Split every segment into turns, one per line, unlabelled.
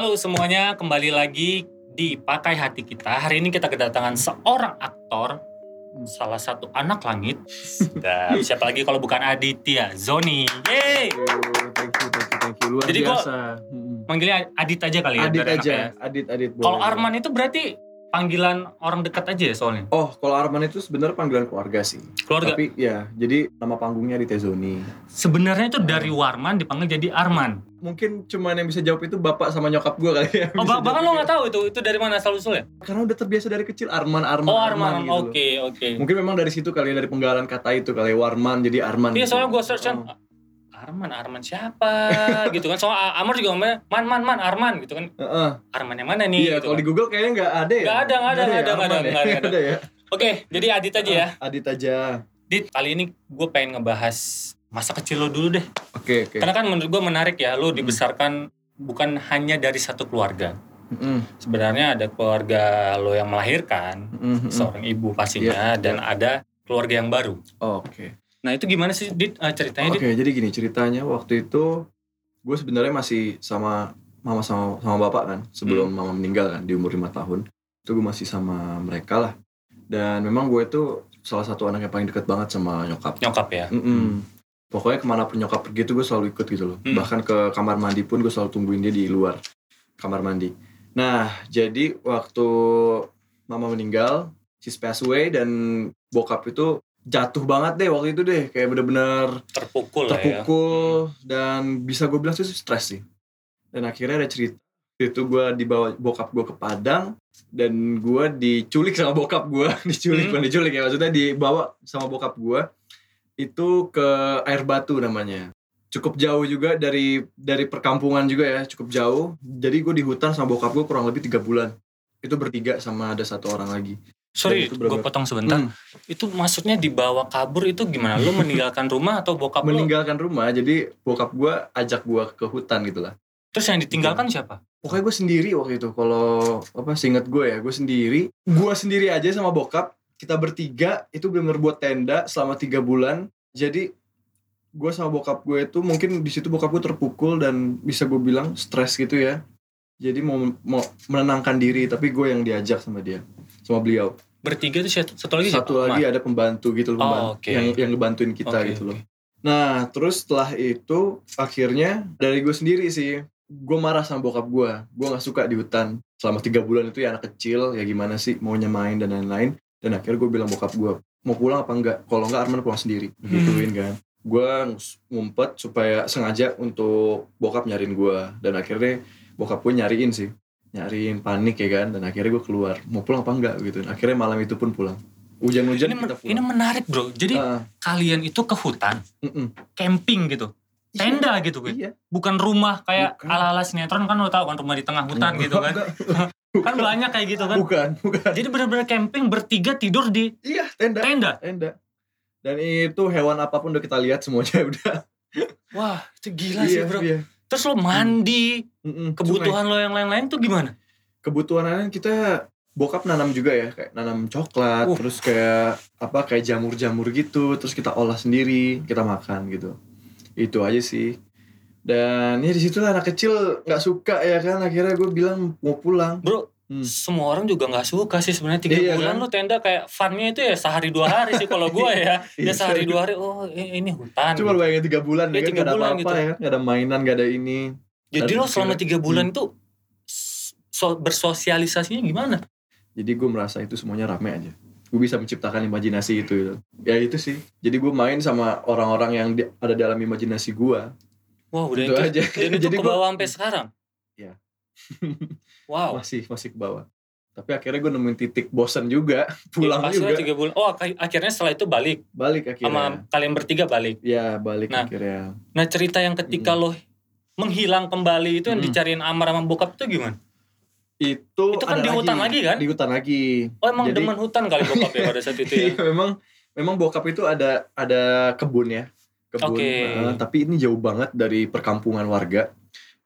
Halo semuanya, kembali lagi di Pakai Hati Kita. Hari ini kita kedatangan seorang aktor, salah satu anak langit. Dan siapa lagi kalau bukan Aditya, Zoni. Yeay!
Thank you, thank you, thank you. Luar
Jadi kok-
biasa. Hmm.
Manggilnya Adit aja kali ya.
Adit aja,
ya.
Adit, Adit.
Kalau. Arman itu berarti panggilan orang dekat aja ya soalnya.
Oh, kalau Arman itu sebenarnya panggilan keluarga sih.
Keluarga.
Tapi ya, jadi nama panggungnya Aditya Zoni.
Sebenarnya itu dari Warman dipanggil jadi Arman.
Mungkin cuman yang bisa jawab itu bapak sama nyokap gue kali ya.
Oh, bah- bahkan lo nggak tahu itu itu dari mana asal usulnya?
Karena udah terbiasa dari kecil Arman, Arman,
Oh, Arman.
gitu.
Oke, oke.
Mungkin memang dari situ kali ya, dari penggalan kata itu kali ya, Warman jadi Arman.
Iya
gitu.
soalnya gue search kan
Oh.
Arman, Arman siapa gitu kan. Soalnya Amar juga ngomongnya man, man, man, Arman gitu kan.
Heeh.
Arman yang mana nih?
Iya,
gitu
kalau
kan.
di Google kayaknya nggak ada ya.
Nggak ada, nggak ada, nggak ada, nggak ada,
Arman
nggak ada,
Nggak ada ya.
Oke, jadi Adit aja ya.
Adit aja.
Dit, kali ini gue pengen ngebahas masa kecil lo dulu deh.
Oke, oke.
Karena kan menurut gue menarik ya, lo dibesarkan bukan hanya dari satu keluarga.
Mm-mm.
Sebenarnya ada keluarga lo yang melahirkan,
Mm-mm.
seorang ibu pastinya,
Iya,
dan ada keluarga yang baru.
Oh, Oke.
Nah itu gimana sih Dit eh, ceritanya
Oke,
Dit?
jadi gini ceritanya waktu itu gue sebenarnya masih sama mama sama sama bapak kan sebelum
Hmm.
mama meninggal kan di umur lima tahun. Itu gue masih sama mereka lah. Dan memang gue itu salah satu anak yang paling deket banget sama nyokap.
Nyokap ya?
Mm-mm. Pokoknya ke mana pun nyokap pergi tuh gue selalu ikut gitu loh.
Hmm.
Bahkan ke kamar mandi pun gue selalu tungguin dia di luar kamar mandi. Nah, jadi waktu mama meninggal, she's passed away dan bokap itu jatuh banget deh waktu itu deh. Kayak bener-bener
Terpukul, lah ya.
terpukul dan bisa gue bilang sih stres sih. Dan akhirnya ada cerita itu gue dibawa bokap gue ke Padang dan gue diculik sama bokap gue diculik
Hmm.
bukan diculik ya maksudnya dibawa sama bokap gue itu ke air batu namanya. Cukup jauh juga dari dari perkampungan juga ya cukup jauh. Jadi gue di hutan sama bokap gue kurang lebih tiga bulan. Itu bertiga sama ada satu orang lagi.
Sorry, gue potong sebentar.
Hmm.
Itu maksudnya dibawa kabur itu gimana? Lu meninggalkan rumah atau bokap
meninggalkan rumah. Jadi bokap gue ajak gue ke hutan gitu lah.
Terus yang ditinggalkan siapa?
Pokoknya gue sendiri waktu itu. Kalau apa seinget gue ya gue sendiri. Gue sendiri aja sama bokap kita bertiga itu benar-benar buat tenda selama tiga bulan jadi gue sama bokap gue itu mungkin di situ bokap gue terpukul dan bisa gue bilang stres gitu ya jadi mau mau menenangkan diri tapi gue yang diajak sama dia sama beliau
Bertiga itu satu, satu lagi siapa?
satu lagi ada pembantu gitu loh
Oh,
pembantu
oke.
yang yang ngebantuin kita
Oke,
gitu loh. Nah, terus setelah itu akhirnya dari gue sendiri sih, gue marah sama bokap gue. Gue nggak suka di hutan. Selama tiga bulan itu ya anak kecil, ya gimana sih maunya main dan lain-lain. Dan akhirnya gue bilang bokap gue, mau pulang apa enggak? Kalau enggak Arman pulang sendiri. Gituin kan. Gue ngumpet supaya sengaja untuk bokap nyariin gue. Dan akhirnya bokap gue nyariin sih. Nyariin panik ya kan. Dan akhirnya gue keluar. Mau pulang apa enggak gitu. Akhirnya malam itu pun pulang. Hujan-hujan
Ini,
kita pulang.
ini menarik bro. Jadi
Ah,
kalian itu ke hutan,
mm-mm.
camping gitu. Tenda gitu gue.
Iya.
Bukan rumah kayak
Bukan.
ala-ala sinetron kan lo tau kan rumah di tengah hutan gitu kan. kan banyak kayak gitu kan.
Bukan, bukan.
Jadi benar-benar camping bertiga tidur di
Iya, tenda.
tenda.
Tenda. Dan itu hewan apa pun udah kita lihat semuanya udah.
Wah, itu gila sih bro.
Iya.
Terus lo mandi,
Mm-mm.
kebutuhan lo yang lain-lain tuh gimana?
Kebutuhan lain kita bokap nanam juga ya, kayak nanam coklat,
Uh.
terus kayak apa kayak jamur-jamur gitu, terus kita olah sendiri, kita makan gitu. Itu aja sih. Dan ya di situ anak kecil nggak suka ya kan, akhirnya gue bilang mau pulang.
Bro,
Hmm.
semua orang juga nggak suka sih sebenarnya tiga
Iya,
bulan
kan?
lo tenda kayak funnya itu ya sehari dua hari sih kalau gue ya ya
Iya.
sehari dua hari oh ini hutan
Cuma
gitu.
bayangin tiga bulan
Iya,
ya kan,
tiga
gak ada
bulan
apa-apa
gitu.
ya kan, gak ada mainan, gak ada ini.
jadi lo selama tiga bulan
Hmm.
itu so- bersosialisasinya gimana
Jadi gue merasa itu semuanya rame aja. Gue bisa menciptakan imajinasi itu gitu. Ya itu sih. Jadi gue main sama orang-orang yang di- ada dalam imajinasi gue.
Wah udah
Itu aja.
dan itu
Jadi
ke
gua-
bawah sampai sekarang
Iya.
wow
Masih masih ke bawah. Tapi akhirnya gue nemuin titik bosan juga. Pulang
Pasti
juga.
tiga bulan oh ak- akhirnya setelah itu balik
Balik akhirnya.
sama kalian bertiga balik
Ya balik
Nah,
akhirnya.
nah cerita yang ketika lo menghilang kembali itu yang
Hmm.
dicariin Amar sama bokap itu gimana
Itu,
Itu kan
ada
di hutan lagi kan?
Di hutan lagi.
oh emang
Jadi-
demen hutan kali bokap ya pada saat itu ya
Iya, memang memang bokap itu ada ada kebun ya. Kebun.
Oke.
Eh, tapi ini jauh banget dari perkampungan warga.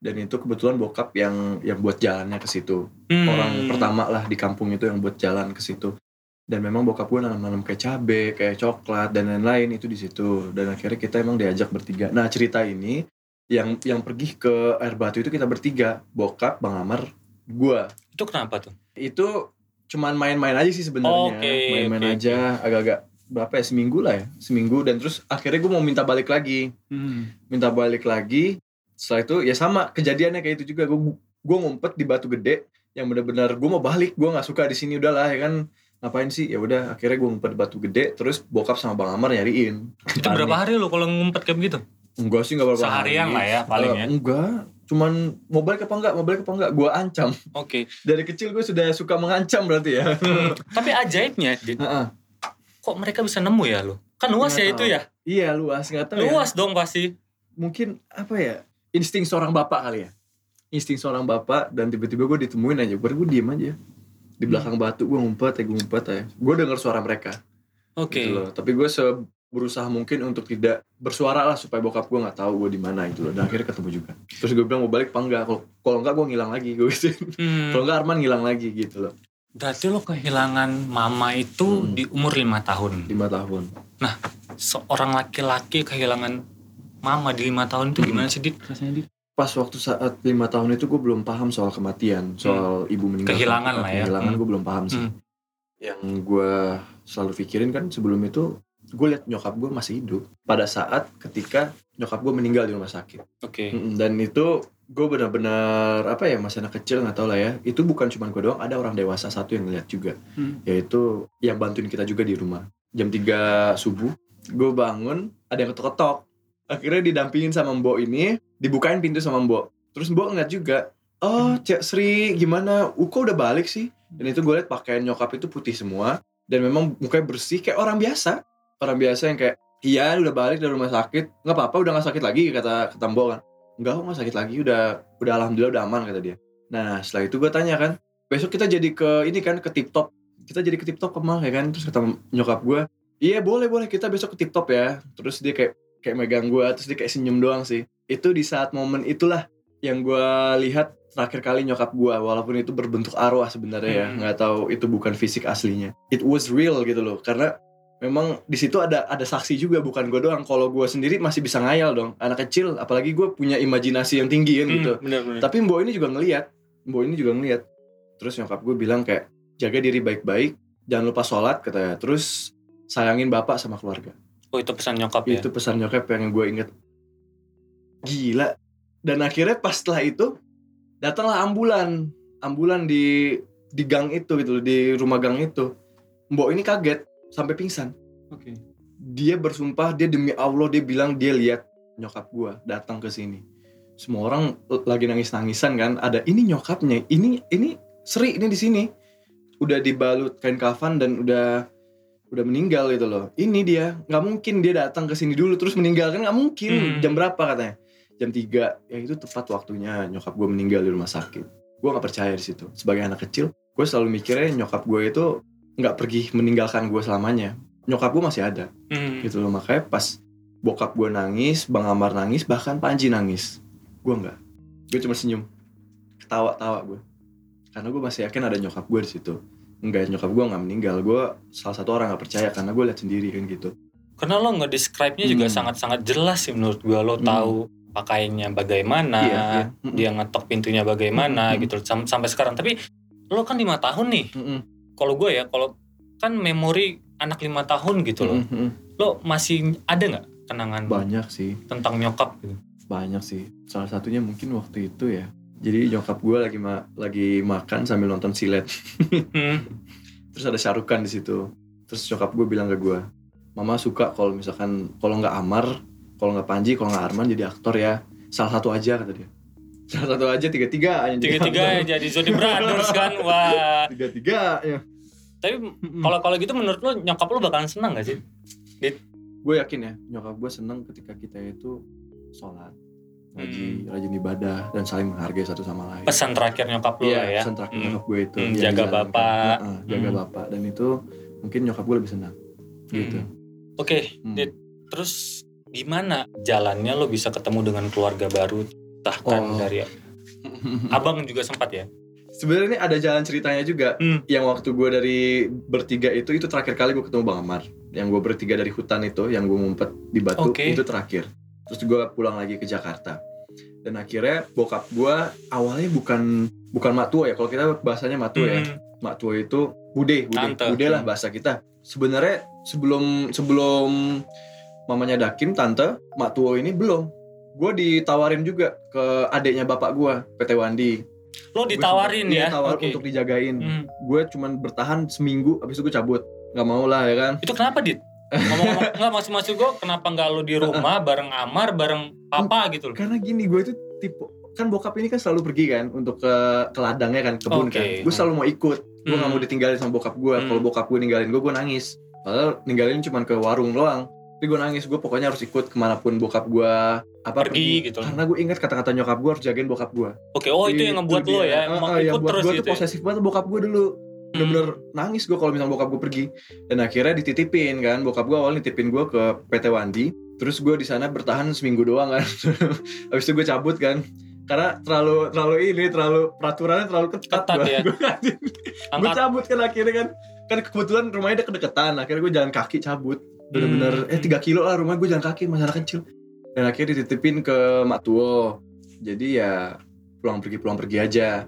Dan itu kebetulan bokap yang yang buat jalannya ke situ.
Hmm.
orang pertama lah di kampung itu yang buat jalan ke situ dan memang bokap gue nanam-nanam kayak cabe kayak coklat dan lain-lain itu di situ dan akhirnya kita emang diajak bertiga nah cerita ini yang yang pergi ke air batu itu kita bertiga bokap bang Amar gua
Itu kenapa tuh?
itu cuman main-main aja sih sebenarnya main-main
oke,
aja agak-agak berapa ya? Seminggu lah ya. Seminggu dan terus akhirnya gue mau minta balik lagi. Minta balik lagi. Setelah itu ya sama kejadiannya kayak itu juga. Gue gue ngumpet di batu gede yang benar-benar gue mau balik. Gue nggak suka di sini udahlah ya kan. Ngapain sih? Ya udah akhirnya gue ngumpet di batu gede terus bokap sama bang Amar nyariin.
Itu berapa hari lo kalau ngumpet kayak begitu?
enggak sih enggak berapa
Seharian
hari.
lah ya, paling
Eh,
ya.
enggak. Cuman mau balik apa enggak? Mau balik apa enggak? Gue ancam.
Oke.
dari kecil gue sudah suka mengancam berarti ya.
Tapi ajaibnya. Kok mereka bisa nemu ya lo? Kan luas
Nggak
ya itu
tahu.
ya?
iya luas nggak tahu ya.
Luas dong pasti.
mungkin apa ya insting seorang bapak kali ya insting seorang bapak dan tiba-tiba gue ditemuin aja baru gue diem aja di belakang batu gue ngumpet ya gue ngumpet ya gue denger suara mereka
Oke.
gitu loh tapi gue se berusaha mungkin untuk tidak bersuara lah supaya bokap gue nggak tahu gue di mana gitu loh dan akhirnya ketemu juga terus gue bilang mau balik apa enggak kalau kalau enggak gue ngilang lagi gue gitu
Hmm.
kalau enggak Arman ngilang lagi gitu loh
Berarti lo kehilangan mama itu
Hmm.
di umur lima tahun.
lima tahun
Seorang laki-laki kehilangan mama di lima tahun itu
Hmm.
gimana sih, Dit? Rasanya, Dit?
pas waktu saat lima tahun itu gue belum paham soal kematian soal ibu meninggal
Kehilangan lah ya.
kehilangan
Hmm.
gue belum paham sih
Hmm.
yang gue selalu pikirin kan sebelum itu gue liat nyokap gue masih hidup pada saat ketika nyokap gue meninggal di rumah sakit
Oke.
Mm-mm, dan itu gue benar-benar apa ya masih anak kecil nggak tau lah ya. Itu bukan cuma gue doang ada orang dewasa satu yang ngeliat juga.
Hmm.
yaitu yang bantuin kita juga di rumah. Jam 3 subuh gue bangun ada yang ketok-ketok. Akhirnya didampingin sama mbok ini dibukain pintu sama mbok. Terus mbok ngeliat juga oh cek Sri gimana? Uko udah balik sih? Dan itu gue liat pakaian nyokap itu putih semua dan memang mukanya bersih kayak orang biasa. Orang biasa yang kayak iya udah balik dari rumah sakit nggak apa-apa udah nggak sakit lagi kata kata mbok kan enggak kok nggak sakit lagi udah udah alhamdulillah udah aman kata dia. Nah setelah itu gue tanya kan besok kita jadi ke ini kan ke tip top kita jadi ke tip top ke mana ya kan? Terus kata nyokap gue iya boleh boleh kita besok ke tip top ya. Terus dia kayak kayak megang gue terus dia kayak senyum doang sih. Itu di saat momen itulah yang gue lihat terakhir kali nyokap gue walaupun itu berbentuk arwah sebenarnya ya
Hmm.
nggak tahu itu bukan fisik aslinya. It was real gitu loh karena memang di situ ada ada saksi juga bukan gue doang. Kalau gue sendiri masih bisa ngayal dong. Anak kecil apalagi gue punya imajinasi yang tinggi kan gitu.
Hmm, benar-benar.
tapi mbok ini juga ngeliat mbok ini juga ngeliat. Terus nyokap gue bilang kayak jaga diri baik-baik jangan lupa sholat katanya. Terus sayangin bapak sama keluarga.
Oh itu pesan nyokap ya?
itu pesan nyokap yang gue inget gila. Dan akhirnya pas setelah itu datanglah ambulan. Ambulan di di gang itu gitu di rumah gang itu. Mbok ini kaget sampai pingsan.
Oke.
dia bersumpah dia demi Allah dia bilang dia lihat nyokap gua datang ke sini. Semua orang lagi nangis nangisan kan ada ini nyokapnya ini ini Sri ini di sini. Udah dibalut kain kafan dan udah udah meninggal gitu loh. Ini dia nggak mungkin dia datang ke sini dulu terus meninggal kan nggak mungkin.
Hmm.
jam berapa katanya? Jam 3 ya itu tepat waktunya nyokap gue meninggal di rumah sakit. Gue nggak percaya di situ. Sebagai anak kecil gue selalu mikirnya nyokap gue itu nggak pergi meninggalkan gue selamanya nyokap gue masih ada
Hmm.
gitu loh makanya pas bokap gue nangis bang Amar nangis bahkan Panji nangis gue nggak gue cuma senyum ketawa-tawa gue karena gue masih yakin ada nyokap gue di situ enggak nyokap gue nggak meninggal gue salah satu orang nggak percaya karena gue lihat sendiri kan gitu
Karena lo nge-describe-nya juga
Hmm.
sangat-sangat jelas sih menurut gua. Lo
Hmm.
tahu pakaiannya bagaimana,
Iya, iya.
Dia ngetok pintunya bagaimana
Hmm.
gitu sam- sampai sekarang. Tapi lo kan lima tahun nih.
Mm-mm.
Kalau gue ya, kalau kan memori anak lima tahun gitu loh.
Mm-mm.
Lo masih ada nggak kenangan
banyak sih
tentang nyokap gitu?
banyak sih salah satunya mungkin waktu itu ya jadi nyokap gue lagi ma- lagi makan sambil nonton silet
Hmm.
terus ada syarukan di situ terus nyokap gue bilang ke gue mama suka kalau misalkan kalau nggak Amar kalau nggak Panji kalau nggak Arman jadi aktor ya salah satu aja kata dia salah satu aja tiga tiga
Tiga-tiga
aktor.
yang jadi Zodi Brothers kan, wah.
tiga tiga ya
Tapi kalau kalau gitu menurut lo nyokap lo bakalan senang gak sih?
gue yakin ya nyokap gue seneng ketika kita itu sholat rajin rajin ibadah dan saling menghargai satu sama lain
Pesan terakhir nyokap lo lah ya.
pesan terakhir
Hmm.
nyokap gue itu
Hmm, jaga
dijalankan.
bapak.
Heeh, jaga
Hmm.
bapak dan itu mungkin nyokap gue lebih senang gitu
Hmm. Oke,
Hmm.
Dit. terus gimana jalannya lo bisa ketemu dengan keluarga baru? Bahkan
Oh.
dari abang juga sempat ya?
sebenarnya ini ada jalan ceritanya juga
Hmm.
yang waktu gue dari bertiga itu itu terakhir kali gue ketemu bang Amar yang gue bertiga dari hutan itu yang gue ngumpet di batu
Oke.
itu terakhir terus gue pulang lagi ke Jakarta dan akhirnya bokap gue awalnya bukan bukan mak tua ya kalau kita bahasanya mak tua ya
Hmm.
mak tua itu bude bude
Tante.
bude lah bahasa kita sebenarnya sebelum sebelum mamanya Dakim tante mak tua ini belum gue ditawarin juga ke adiknya bapak gue PT Wandi
Lo ditawarin
Gua
ya?
sempet ditawar
Oke.
untuk dijagain
Hmm.
gue cuman bertahan seminggu habis itu gue cabut nggak mau lah ya kan
Itu kenapa, Dit? Ngomong-ngomong, nggak maksud-maksud gue kenapa nggak lo di rumah bareng Amar, bareng Papa gitu loh?
karena gini gue itu tipe kan bokap ini kan selalu pergi kan untuk ke ke ladangnya kan kebun
Oke.
kan gue selalu mau ikut gue nggak
Hmm.
mau ditinggalin sama bokap gue
Hmm.
kalau bokap gue ninggalin gue gue nangis padahal ninggalin cuma ke warung doang tapi gue nangis gue pokoknya harus ikut ke mana pun bokap gue apa
Pergi gitu.
karena gue ingat kata-kata nyokap gue harus jagain bokap gue
Oke, oh itu yang ngebuat lo ya, mau
ah, yang
ikut
buat
terus
gue
gitu
tuh
ya?
posesif banget bokap gue dulu. Bener-bener nangis gue kalau misalnya bokap gue pergi. Dan akhirnya dititipin kan bokap gue awalnya nitipin gue ke PT Wandi. Terus gue di sana bertahan seminggu doang kan. Habis itu gue cabut kan. Karena terlalu terlalu ini terlalu peraturannya terlalu ketat,
Ketat
gua.
ya.
gue gue cabut kan akhirnya kan. Kan kebetulan rumahnya udah kedekatan akhirnya gue jalan kaki cabut bener-bener
Hmm.
eh 3 kilo lah rumah gue jalan kaki masalah kecil dan akhirnya dititipin ke Mak Tuo jadi ya pulang pergi pulang pergi aja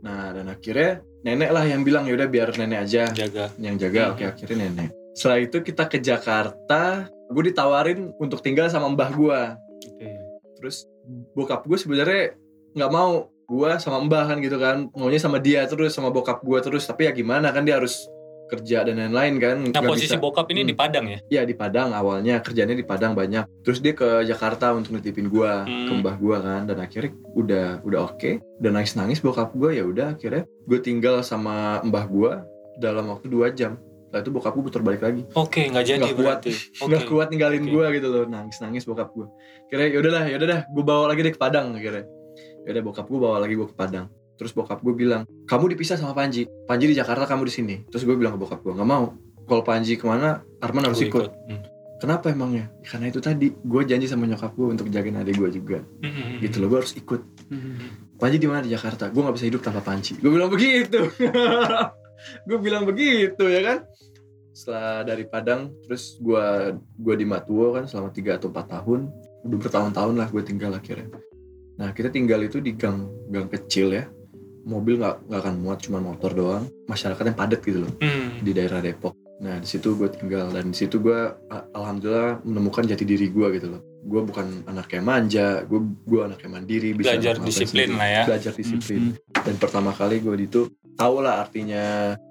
nah dan akhirnya nenek lah yang bilang ya udah biar nenek aja
jaga.
yang jaga
Hmm.
oke akhirnya nenek setelah itu kita ke Jakarta gue ditawarin untuk tinggal sama mbah gue
Oke.
terus bokap gue sebenarnya nggak mau gue sama mbah kan gitu kan maunya sama dia terus sama bokap gue terus tapi ya gimana kan dia harus kerja dan lain-lain kan
Nah posisi
bisa-
bokap ini
Hmm.
di Padang ya?
ya di Padang awalnya kerjanya di Padang banyak terus dia ke Jakarta untuk nitipin gua
Hmm.
ke mbah gua kan dan akhirnya udah udah oke dan nangis nangis bokap gua ya udah akhirnya gue tinggal sama mbah gua dalam waktu dua jam setelah itu bokap gua putar balik lagi
Oke, nggak jadi
Nggak kuat.
berarti.
Nggak kuat ninggalin
Oke.
gua gitu loh nangis nangis bokap gua kira ya udahlah ya udah dah gue bawa lagi deh ke Padang akhirnya ya udah bokap gua bawa lagi gua ke Padang terus bokap gue bilang kamu dipisah sama Panji Panji di Jakarta kamu di sini terus gue bilang ke bokap gua nggak mau kalau Panji ke mana Arman harus
Gua
ikut
Hmm.
Kenapa emangnya? Ya, Karena itu tadi gue janji sama nyokap gue untuk jagain adik gue juga.
Hmm.
Gitu loh, gue harus ikut.
Hmm.
Panji di mana di Jakarta? Gue nggak bisa hidup tanpa Panji. Gue bilang begitu. gue bilang begitu ya kan. Setelah dari Padang, terus gue gue di Matuo kan selama 3 atau 4 tahun. Udah bertahun-tahun lah gue tinggal akhirnya. Nah kita tinggal itu di gang gang kecil ya. Mobil nggak nggak akan muat, cuma motor doang. Masyarakatnya padat gitu loh
Hmm.
di daerah Depok. Nah di situ gue tinggal dan di situ gue alhamdulillah menemukan jati diri gue gitu loh. Gue bukan anak yang manja, gue gue anak yang mandiri, bisa
Belajar disiplin
sendiri.
lah ya.
Belajar disiplin.
Hmm.
Dan pertama kali gue itu tahu lah artinya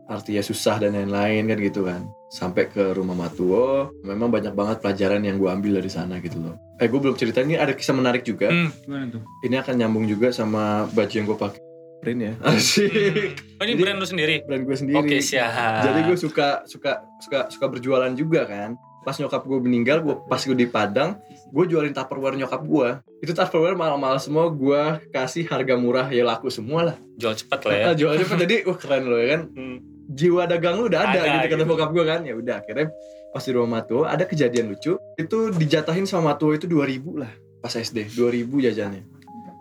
artinya susah dan lain-lain kan gitu kan. Sampai ke rumah Matuo, memang banyak banget pelajaran yang gue ambil dari sana gitu loh. Eh gue belum cerita ini ada kisah menarik juga.
Hmm, gimana tuh?
Ini akan nyambung juga sama baju yang gue pakai. Print ya. Asik.
Hmm. Oh, ini
Jadi-
brand lu sendiri?
Brand gue sendiri.
Oke, siap.
Jadi gue suka suka suka suka berjualan juga kan. Pas nyokap gue meninggal, gue pas gue di Padang, gue jualin tupperware nyokap gue. Itu tupperware mahal-mahal semua, gue kasih harga murah ya laku semua lah.
Jual cepet lah ya.
Jualnya kan jadi, wah keren loh ya kan.
Hmm.
Jiwa dagang lu udah ada,
Ada,
gitu kata
gitu.
bokap gue kan. Ya udah akhirnya pas di rumah Matuo ada kejadian lucu. Itu dijatahin sama Matuo itu 2000 lah pas SD, 2000 jajannya.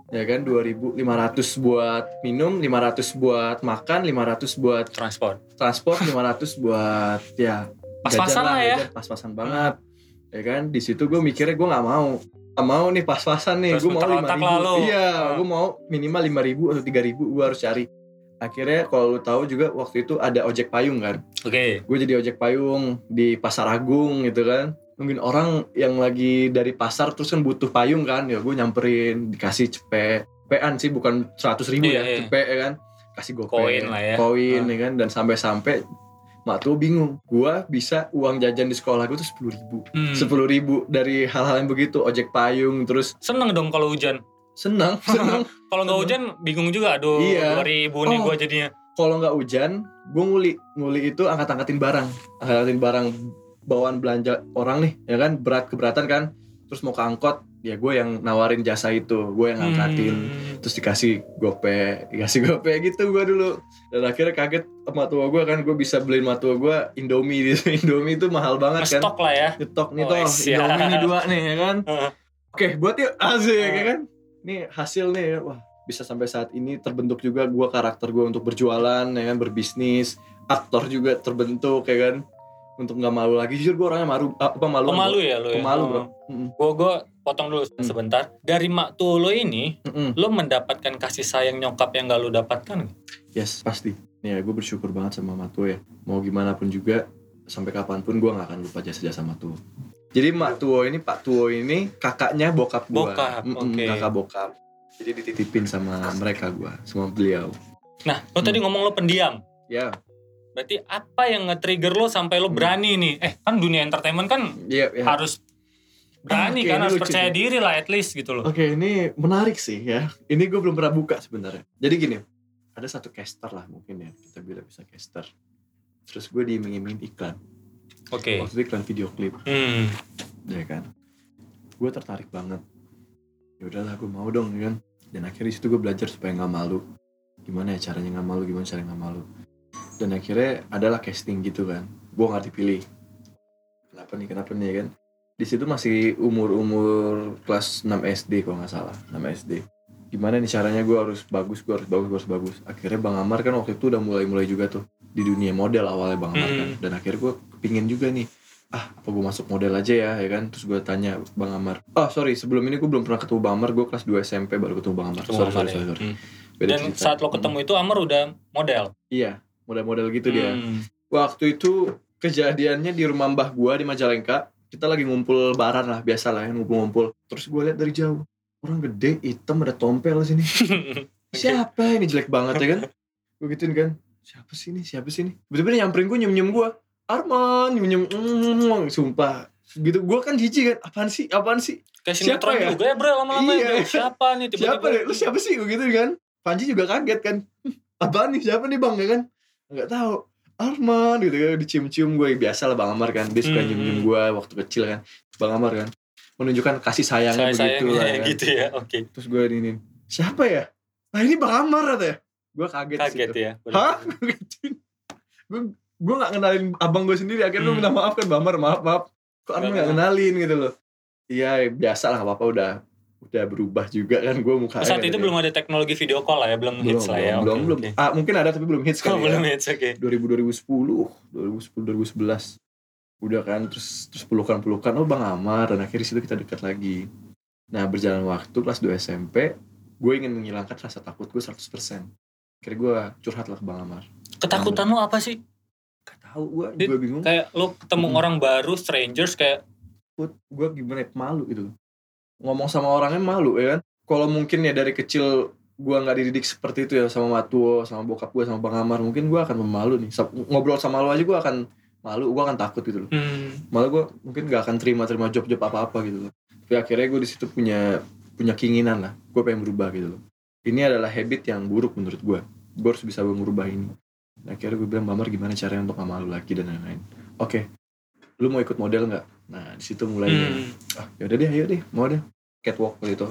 Ya kan 2500 buat minum, 500 buat makan, 500 buat
Transport.
transport 500 buat ya
Pas-pasan lah ya.
pas-pasan banget ya kan di situ gue mikirnya gue nggak mau nggak mau nih pas-pasan nih gue mau lima ribu
lah lu.
iya
Ah.
gue mau minimal lima ribu atau tiga ribu gue harus cari akhirnya kalau lu tahu juga waktu itu ada ojek payung kan
Oke.
gue jadi ojek payung di pasar Agung gitu kan mungkin orang yang lagi dari pasar terus kan butuh payung kan ya gue nyamperin dikasih cepet cepean sih bukan seratus ribu
Iya,
ya
iya.
cepet ya kan kasih gope
Koin lah ya.
koin
Ah.
ya kan dan sampai-sampai mak tuh bingung gue bisa uang jajan di sekolah gue tuh sepuluh ribu
Hmm.
sepuluh ribu dari hal-hal yang begitu ojek payung terus
Seneng dong kalau hujan.
senang senang
Kalau nggak hujan bingung juga. Aduh,
Iya.
2000 nih
Oh.
gua jadinya.
kalau nggak hujan gue nguli nguli itu angkat-angkatin barang angkat-angkatin barang bawaan belanja orang nih ya kan? Berat keberatan kan? Terus mau ke angkot ya gue yang nawarin jasa itu. Gue yang angkatin.
Hmm.
terus dikasih gope dikasih gope gitu gue dulu. Dan akhirnya kaget sama tua gue kan. Gue bisa beliin sama tua gue indomie. Gitu indomie itu mahal banget kan.
Ngestok lah ya.
nyetok nih
Oh,
toh
siap.
indomie nih dua nih ya kan?
Heeh.
oke buat yuk. Asik
Heeh.
ya kan? Nih hasil nih wah bisa sampai saat ini terbentuk juga gue karakter gue untuk berjualan ya kan? Berbisnis. Aktor juga terbentuk ya kan untuk nggak malu lagi jujur gue orangnya malu apa malu
Pemalu ya lu ya.
pemalu bro
Oh.
Mm.
Gue gue potong dulu
Hmm.
sebentar. Dari mak tua lo ini,
Mm-mm.
lo mendapatkan kasih sayang nyokap yang gak lo dapatkan?
Yes, pasti. Nih ya, gue bersyukur banget sama Matuo ya. Mau gimana pun juga, sampai kapan pun gue gak akan lupa jasa-jasa Matuo. Jadi Mak Tuo ini, Pak Tuo ini kakaknya bokap gue.
Bokap, oke.
Kakak bokap. Jadi dititipin sama mereka gue, sama beliau.
Nah, lo tadi
Hmm.
ngomong lo pendiam.
Ya,
Berarti apa yang nge-trigger lo sampai lo
Hmm.
berani nih? Eh, kan dunia entertainment kan
iya, ya.
harus berani
Oke,
kan, harus percaya
nih.
diri lah at least gitu loh.
Oke, ini menarik sih ya. Ini gue belum pernah buka sebenarnya. Jadi gini, ada satu caster lah mungkin ya, kita bilang bisa caster. Terus gue diiming-imingin iklan.
Oke.
Waktu itu iklan video klip.
Hmm.
ya kan gue tertarik banget ya udahlah gue mau dong ya kan dan akhirnya situ gue belajar supaya nggak malu gimana ya caranya nggak malu gimana caranya nggak malu dan akhirnya adalah casting gitu kan gue nggak dipilih kenapa nih kenapa nih kan di situ masih umur umur kelas 6 SD kalau nggak salah 6 SD gimana nih caranya gue harus bagus gue harus bagus gue harus bagus akhirnya bang Amar kan waktu itu udah mulai mulai juga tuh di dunia model awalnya bang Amar kan
Hmm.
dan akhirnya gue kepingin juga nih ah apa gue masuk model aja ya ya kan terus gue tanya bang Amar oh sorry sebelum ini gue belum pernah ketemu bang Amar gue kelas 2 SMP baru ketemu bang Amar sorry, sorry,
ya.
sorry, sorry.
Hmm.
Beda
Dan
cerita.
saat lo ketemu itu Amar udah model.
Iya model-model gitu dia.
Hmm.
waktu itu kejadiannya di rumah mbah gua di Majalengka kita lagi ngumpul baran lah biasa lah ya ngumpul-ngumpul. Terus gue lihat dari jauh orang gede hitam ada tompel sini. Siapa ini? Jelek banget ya kan? Gue gituin kan siapa sih ini? Siapa sih ini? Betul-betul nyamperin gue nyium-nyium gue Arman nyium-nyium mm, sumpah. Gitu gue kan jijik kan apaan sih? Apaan sih?
Kayak
Siapa ya?
juga ya bro lama-lama
Iya.
ya bro. Siapa nih? Tiba-tiba?
siapa deh lu siapa sih? Gue gitu kan. Panji juga kaget kan. Apaan nih? Siapa nih bang? Ya kan nggak tahu. Arman gitu kan dicium-cium gue. Biasa lah bang Amar kan. Dia suka
Hmm.
nyium-nyium gue waktu kecil kan. Bang Amar kan. Menunjukkan kasih sayangnya
Saya
begitu lah
sayangnya
kan.
gitu ya. Oke.
terus gue ini siapa ya? Nah ini bang Amar katanya gue kaget,
Kaget
sih
ya.
hah? Gue gue nggak kenalin abang gue sendiri. Akhirnya gue
Hmm.
minta maaf kan bang Amar maaf maaf. Kok Arman
Nggak
nggak kenalin gitu loh. Iya biasa lah nggak apa-apa udah udah berubah juga kan gue mukanya
Saat itu belum ada teknologi video call lah ya, belum,
belum
hits lah ya.
belum
Oke,
belum.
oke.
Ah, mungkin ada tapi belum hits
Oh,
kali
belum
ya.
hits, oke.
2000 2010 2010 2011 udah kan terus terus pelukan pelukan. Oh bang Amar. Dan akhirnya situ kita dekat lagi. Nah berjalan waktu kelas 2 SMP gue ingin menghilangkan rasa takut gue 100% akhirnya gue curhat lah ke bang Amar.
Ketakutan lo apa sih?
gak tahu gue gue bingung.
Kayak lo ketemu
Hmm.
orang baru, strangers kayak
gue gimana ya malu gitu ngomong sama orangnya malu ya kan? Kalau mungkin ya dari kecil gue nggak dididik seperti itu ya sama Matuo sama bokap gue sama bang Amar mungkin gue akan memalu nih. Ngobrol sama lo aja gue akan malu gue akan takut gitu loh.
Hmm,
malah gue mungkin gak akan terima terima job job apa apa gitu loh. Tapi akhirnya gue di situ punya punya keinginan lah. Gue pengen berubah gitu loh. Ini adalah habit yang buruk menurut gue gue harus bisa merubah ini. Akhirnya gue bilang Bamar gimana caranya untuk gak malu lagi dan lain-lain? Oke. Lu mau ikut model nggak nah di situ mulainya
hmm.
ah yaudah deh ayo deh mau deh catwalk waktu itu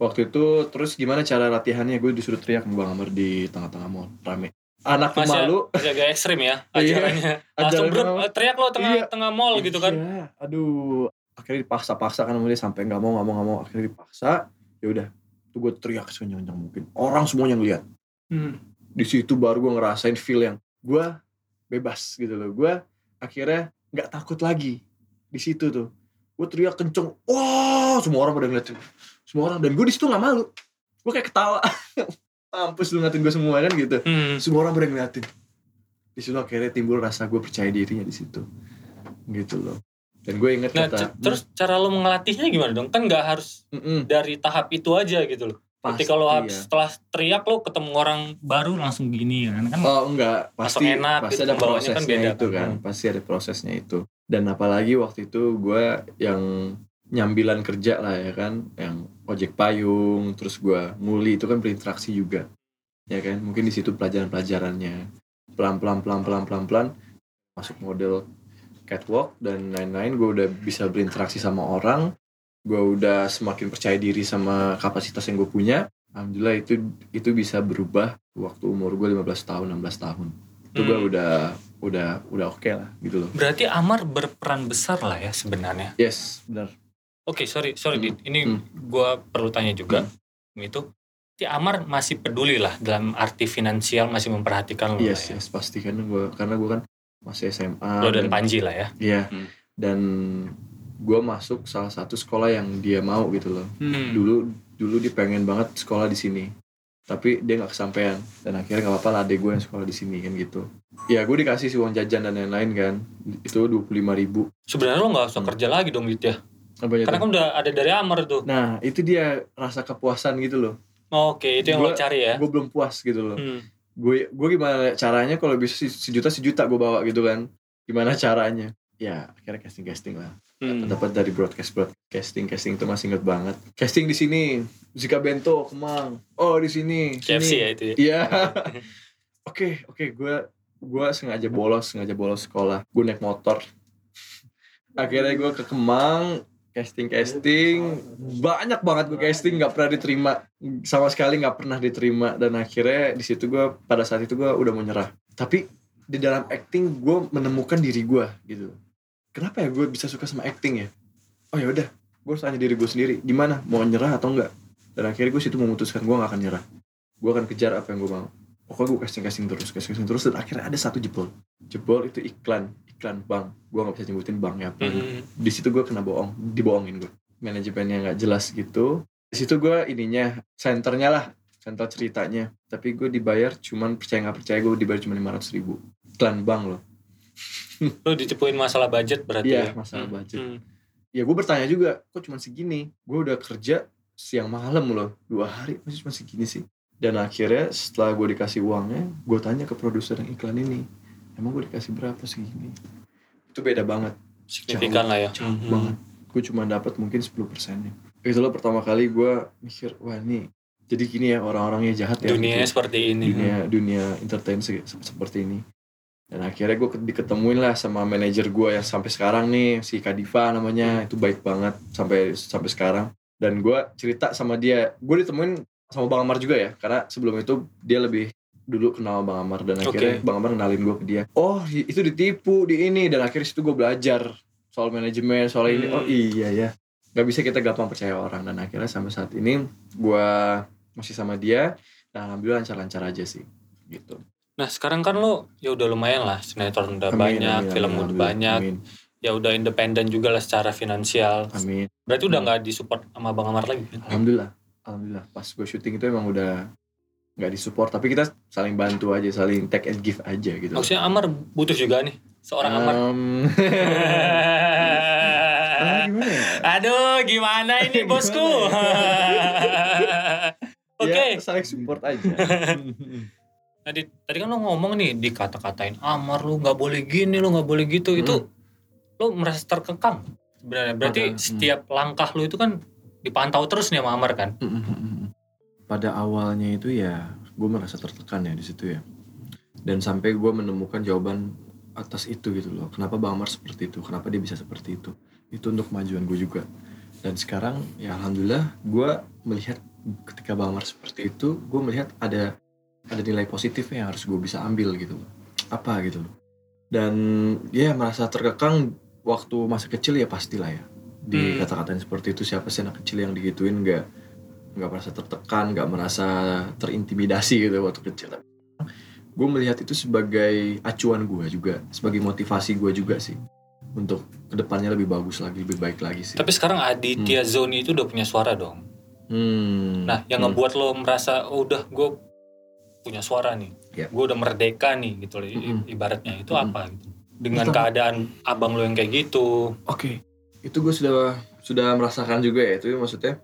waktu itu terus gimana cara latihannya gue disuruh teriak sama bang Amar di tengah-tengah mall rame anak pemalu
Masih agak ekstrim ya
Iya.
ajarannya. Langsung
Ajaran
ber teriak lo tengah
Iya.
tengah mall gitu kan.
Iya, aduh. Akhirnya dipaksa-paksa kan dia sampai nggak mau nggak mau nggak mau. Akhirnya dipaksa. Ya udah, tuh gue teriak sekencang-kencang mungkin. Orang semuanya ngeliat.
Hmm.
Di situ baru gue ngerasain feel yang gue bebas gitu loh. Gue akhirnya nggak takut lagi di situ tuh. Gue teriak kenceng. Wah, semua orang pada ngeliatin. Semua orang dan gue di situ nggak malu. Gue kayak ketawa. Mampus lu ngeliatin gue semua kan gitu.
Hmm.
Semua orang pada ngeliatin. Di situ akhirnya timbul rasa gue percaya dirinya di situ. Gitu loh. Dan gue inget
Nah,
kata
terus cara lo mengelatihnya gimana dong? Kan nggak harus
Mm-mm,
dari tahap itu aja gitu loh.
pasti
Ketika lo
ya.
setelah teriak lo ketemu orang baru langsung gini kan kan
Oh enggak, pasti
enak
pasti
gitu,
ada
kan
prosesnya
beda
itu
kan.
kan,
Hmm.
pasti ada prosesnya itu. Dan apalagi waktu itu gue yang nyambilan kerja lah ya kan, yang ojek payung, terus gue nguli itu kan berinteraksi juga, ya kan. Mungkin di situ pelajaran-pelajarannya pelan pelan pelan pelan pelan pelan masuk model catwalk dan lain-lain. Gue udah bisa berinteraksi sama orang, gue udah semakin percaya diri sama kapasitas yang gue punya. Alhamdulillah itu itu bisa berubah waktu umur gue 15 tahun 16 tahun itu gue
Hmm.
udah udah udah oke lah gitu loh
Berarti Amar berperan besar lah ya sebenarnya.
yes benar
Oke, sorry, sorry,
Hmm.
Dit. Ini
Hmm.
gua perlu tanya juga. Itu, si Amar masih peduli lah dalam arti finansial, masih memperhatikan lo
yes
lah ya.
yes pasti kan gue karena gue kan masih SMA
Lo dan Panji lah ya.
Iya.
Hmm.
Dan gue masuk salah satu sekolah yang dia mau gitu loh
Hmm.
dulu dulu dia pengen banget sekolah di sini tapi dia nggak kesampaian. Dan akhirnya nggak apa-apa lah adek gue yang sekolah di sini kan gitu. Ya gue dikasih sih uang jajan dan lain-lain kan. Itu dua puluh lima ribu.
Sebenarnya lo nggak usah kerja lagi dong Dit ya. Karena kan udah ada dari Amar tuh.
nah itu dia rasa kepuasan gitu loh.
Oke, itu yang lo
Gua-
cari ya.
gue belum puas gitu loh.
Hmm.
gue gue gimana caranya kalau bisa se- sejuta sejuta gue bawa gitu kan. Gimana caranya? Ya akhirnya casting casting lah
Hmm.
dapat dari broadcast broadcasting. Casting itu masih inget banget. Casting di sini. Zika Bento Kemang. Oh di sini.
KFC
sini.
ya itu ya.
iya. Oke oke. Gue gue sengaja bolos sengaja bolos sekolah. Gue naik motor. Akhirnya gue ke Kemang. Casting casting. Banyak banget gue casting. Nggak pernah diterima. Sama sekali nggak pernah diterima. Dan akhirnya di situ gue pada saat itu gue udah mau nyerah. Tapi di dalam acting gue menemukan diri gue gitu kenapa ya gue bisa suka sama acting ya? Oh ya udah. Gue harus tanya diri gue sendiri gimana? Mau nyerah atau enggak? Dan akhirnya gue situ memutuskan gue gak akan nyerah. Gue akan kejar apa yang gue mau. Pokoknya gue casting casting terus casting casting terus dan akhirnya ada satu jebol. Jebol itu iklan iklan bank. Gue nggak bisa nyebutin banknya apa.
Hmm.
di situ gue kena bohong dibohongin gue. Manajemennya nggak jelas gitu. Di situ gue ininya senternya lah senter ceritanya. Tapi gue dibayar cuman percaya nggak percaya gue dibayar cuma lima ratus ribu. Iklan bank loh
Lo ditipuin masalah budget berarti
Iya,
ya?
masalah
Hmm.
budget.
Hmm.
ya gue bertanya juga kok cuma segini gue udah kerja siang malam loh dua hari masih cuma segini sih dan akhirnya setelah gue dikasih uangnya gue tanya ke produser yang iklan ini emang gue dikasih berapa segini itu beda banget
Signifikan lah ya.
jauh
Hmm.
banget gue cuma dapat mungkin 10 persennya itu loh pertama kali gue mikir wah ini jadi gini ya orang-orangnya jahat ya
Dunianya
gitu.
seperti ini.
dunia dunia entertain se- seperti ini dan akhirnya gue diketemuin lah sama manajer gue yang sampai sekarang nih si Kadifa namanya. Itu baik banget sampai sampai sekarang. Dan gue cerita sama dia gue ditemuin sama Bang Amar juga ya karena sebelum itu dia lebih dulu kenal Bang Amar. Dan akhirnya
Oke.
Bang Amar kenalin gue ke dia. Oh itu ditipu di ini. Dan akhirnya situ gue belajar soal manajemen soal ini.
Hmm.
oh iya. Ya nggak bisa kita gampang percaya orang. Dan akhirnya sampai saat ini gue masih sama dia. Dan alhamdulillah lancar-lancar aja sih gitu
Nah sekarang kan lo ya udah lumayan lah sinetron udah
Amin,
banyak,
amin,
film
amin,
udah
alhamdulillah.
banyak,
amin,
ya udah independen juga lah secara finansial.
amin.
Berarti udah nggak disupport sama Bang Amar lagi kan?
alhamdulillah alhamdulillah pas gue syuting itu emang udah nggak disupport tapi kita saling bantu aja saling take and give aja gitu
Maksudnya Amar butuh juga nih seorang Amar.
Um, ah, gimana ya?
Aduh, gimana ini bosku? Oke.
ya, saling support aja
Tadi tadi kan lo ngomong nih dikata-katain Amar lu nggak boleh gini, lu nggak boleh gitu. Itu lo merasa terkekang sebenarnya. Berarti
Ada, hmm.
setiap langkah lu itu kan dipantau terus nih sama Amar kan?
pada awalnya itu ya gue merasa tertekan ya di situ ya dan sampai gue menemukan jawaban atas itu gitu loh kenapa Bang Amar seperti itu kenapa dia bisa seperti itu itu untuk kemajuan gue juga dan sekarang ya alhamdulillah gue melihat ketika Bang Amar seperti itu gue melihat ada ada nilai positifnya yang harus gue bisa ambil gitu loh apa gitu loh dan ya merasa terkekang waktu masa kecil ya pastilah ya di
Hmm.
kata-katain seperti itu siapa sih anak kecil yang digituin nggak nggak merasa tertekan nggak merasa terintimidasi gitu waktu kecil gue melihat itu sebagai acuan gue juga sebagai motivasi gue juga sih untuk ke depannya lebih bagus lagi lebih baik lagi sih
Tapi sekarang Aditya Zoni itu udah punya suara dong.
Hmm.
Nah, yang
Hmm.
ngebuat lo merasa oh, udah gue punya suara nih,
Ya.
gue udah merdeka nih gitu loh. i-
Mm-mm.
Ibaratnya itu
Mm-mm.
apa gitu? Dengan
Itu-
keadaan abang lo yang kayak gitu.
Oke, itu gue sudah sudah merasakan juga ya itu maksudnya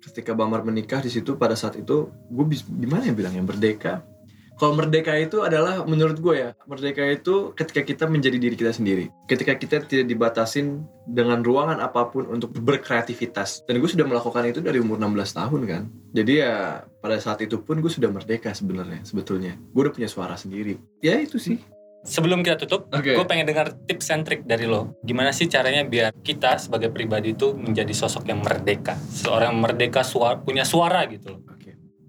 ketika Bamar menikah di situ pada saat itu gue gimana ya bilangnya merdeka. Kalau merdeka itu adalah menurut gue ya merdeka itu ketika kita menjadi diri kita sendiri. Ketika kita tidak dibatasin dengan ruangan apa pun untuk berkreativitas. Dan gue sudah melakukan itu dari umur 16 tahun kan. Jadi ya pada saat itu pun gue sudah merdeka sebenarnya sebetulnya. Gue udah punya suara sendiri. Ya itu sih.
Sebelum kita tutup,
Oke.
gue pengen dengar tips and trick dari lo. Gimana sih caranya biar kita sebagai pribadi itu menjadi sosok yang merdeka, seorang yang merdeka suara, punya suara gitu loh.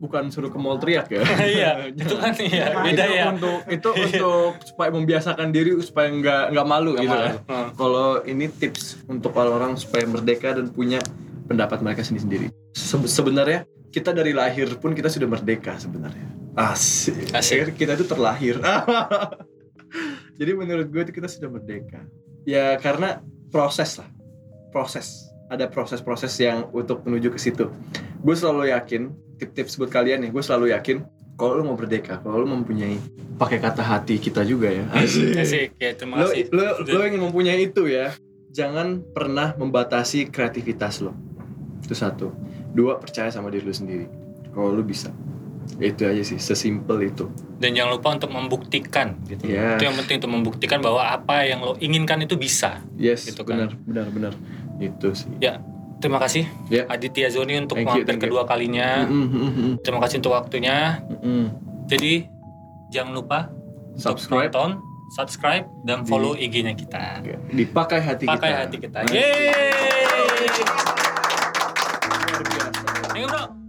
Bukan suruh ke mall teriak ya.
Iya, itu kan iya beda
itu
ya.
untuk itu untuk supaya membiasakan diri supaya nggak nggak malu
Nggak
gitu
malu.
kan
Hmm.
kalau ini tips untuk orang supaya merdeka dan punya pendapat mereka sendiri-sendiri Se- sebenarnya kita dari lahir pun kita sudah merdeka sebenarnya asik,
Asik.
kita itu terlahir jadi menurut gue itu kita sudah merdeka ya karena proses lah proses ada proses-proses yang untuk menuju ke situ gue selalu yakin tip-tips buat kalian nih. Gue selalu yakin kalau lu mau merdeka kalau lu mempunyai pakai kata hati kita juga ya.
Asik, ya terima
lo,
kasih.
lo, lo ingin mempunyai itu ya. Jangan pernah membatasi kreativitas lo. Itu satu. Dua percaya sama diri lu sendiri. Kalau lu bisa. Itu aja sih sesimpel itu.
Dan jangan lupa untuk membuktikan gitu.
Iya.
Itu yang penting untuk membuktikan bahwa apa yang lo inginkan itu bisa.
yes
Gitu kan.
benar benar benar. Itu sih.
Ya, terima kasih
Ya.
Aditya Zoni untuk
Thank
mampir
you.
kedua kalinya.
Mm, mm, mm, mm,
Terima kasih untuk waktunya.
mm.
Jadi jangan lupa
subscribe
nonton, subscribe dan
Di-
follow IG-nya kita.
dipakai hati
Pakai
kita
hati kita. Yeay!
luar biasa
Thank you, bro.